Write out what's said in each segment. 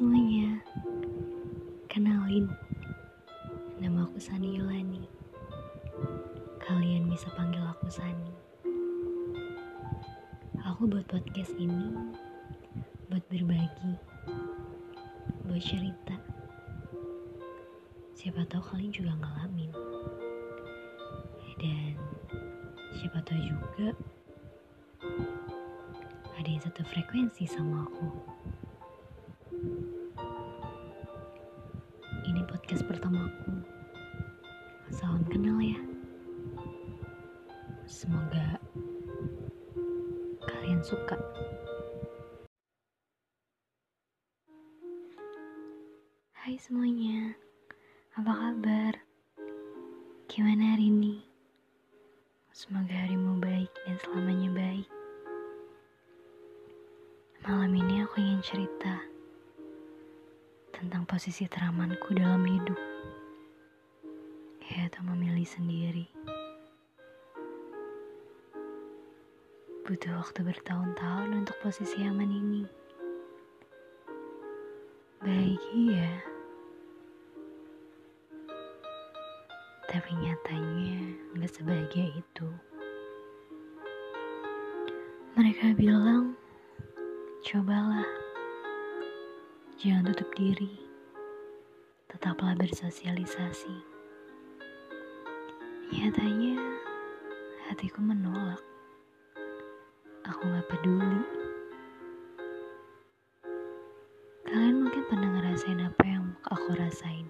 semuanya, kenalin, nama aku Sani Yolani. Kalian bisa panggil aku Sani. Aku buat podcast ini buat berbagi, buat cerita. Siapa tahu kalian juga ngalamin. Dan siapa tahu juga ada yang satu frekuensi sama aku. Ini podcast pertamaku. Salam kenal ya. Semoga kalian suka. Hai semuanya, apa kabar? Gimana hari ini? Semoga harimu baik dan selamanya baik. Malam ini aku ingin cerita tentang posisi teramanku dalam hidup, yaitu memilih sendiri. Butuh waktu bertahun-tahun untuk posisi aman ini. Bahagia, tapi nyatanya nggak sebahagia itu. Mereka bilang, cobalah, jangan tutup diri, tetaplah bersosialisasi. Nyatanya, hatiku menolak. Aku gak peduli. Kalian mungkin pernah ngerasain apa yang aku rasain,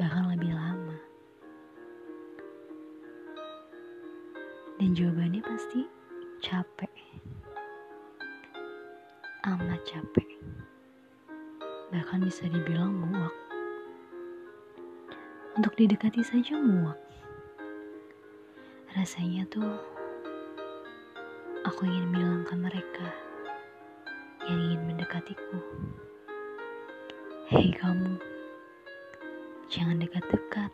bahkan lebih lama. Dan jawabannya pasti capek. Amat capek. Bahkan bisa dibilang muak. Untuk didekati saja muak. Rasanya tuh aku ingin bilang ke mereka yang ingin mendekatiku. Hei kamu, jangan dekat-dekat.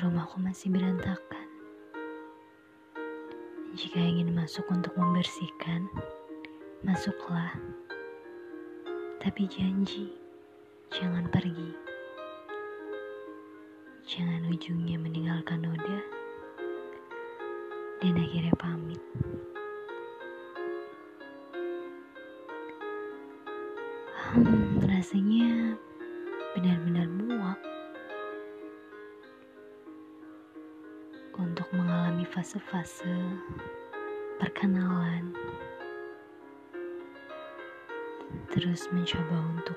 Rumahku masih berantakan. Jika ingin masuk untuk membersihkan, masuklah. Tapi janji, jangan pergi. Jangan ujungnya meninggalkan noda dan akhirnya pamit. Hmm, rasanya benar-benar muak untuk mengalami fase-fase perkenalan, terus mencoba untuk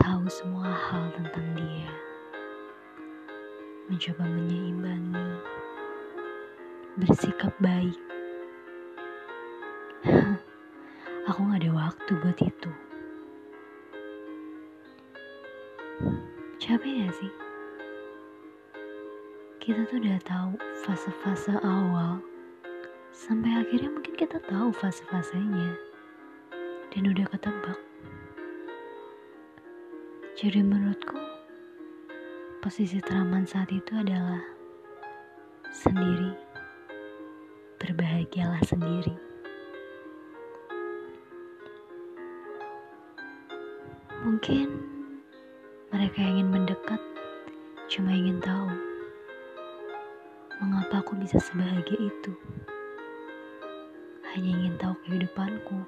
tahu semua hal tentang dia, mencoba menyeimbangi, bersikap baik. Aku gak ada waktu buat itu. Capek gak sih? Kita tuh udah tahu fase-fase awal sampai akhirnya mungkin kita tahu fase-fasenya dan udah ketebak. Jadi menurutku posisi teraman saat itu adalah sendiri. Berbahagialah sendiri. Mungkin mereka ingin mendekat cuma ingin tahu mengapa aku bisa sebahagia itu. Hanya ingin tahu kehidupanku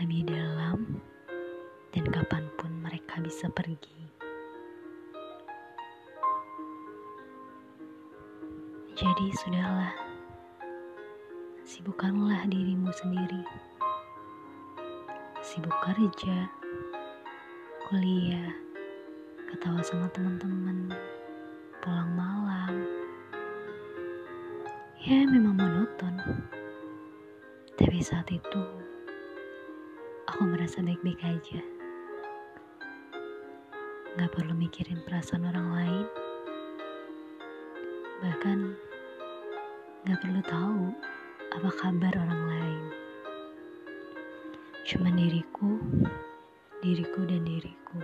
lebih dalam dan kapan pun mereka bisa pergi. Jadi sudahlah, sibukkanlah dirimu sendiri. Sibuk kerja, kuliah, ketawa sama teman-teman, pulang malam. Ya memang monoton. Tapi saat itu aku merasa baik-baik aja. Gak perlu mikirin perasaan orang lain. Bahkan gak perlu tahu apa kabar orang lain. Cuma diriku, diriku dan diriku.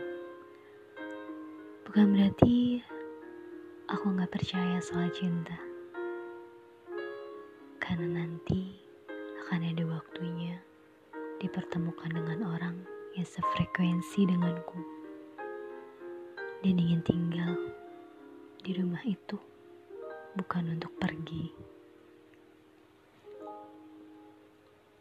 Bukan berarti aku gak percaya soal cinta. Karena nanti akan ada waktunya dipertemukan dengan orang yang sefrekuensi denganku. Dan ingin tinggal di rumah itu bukan untuk pergi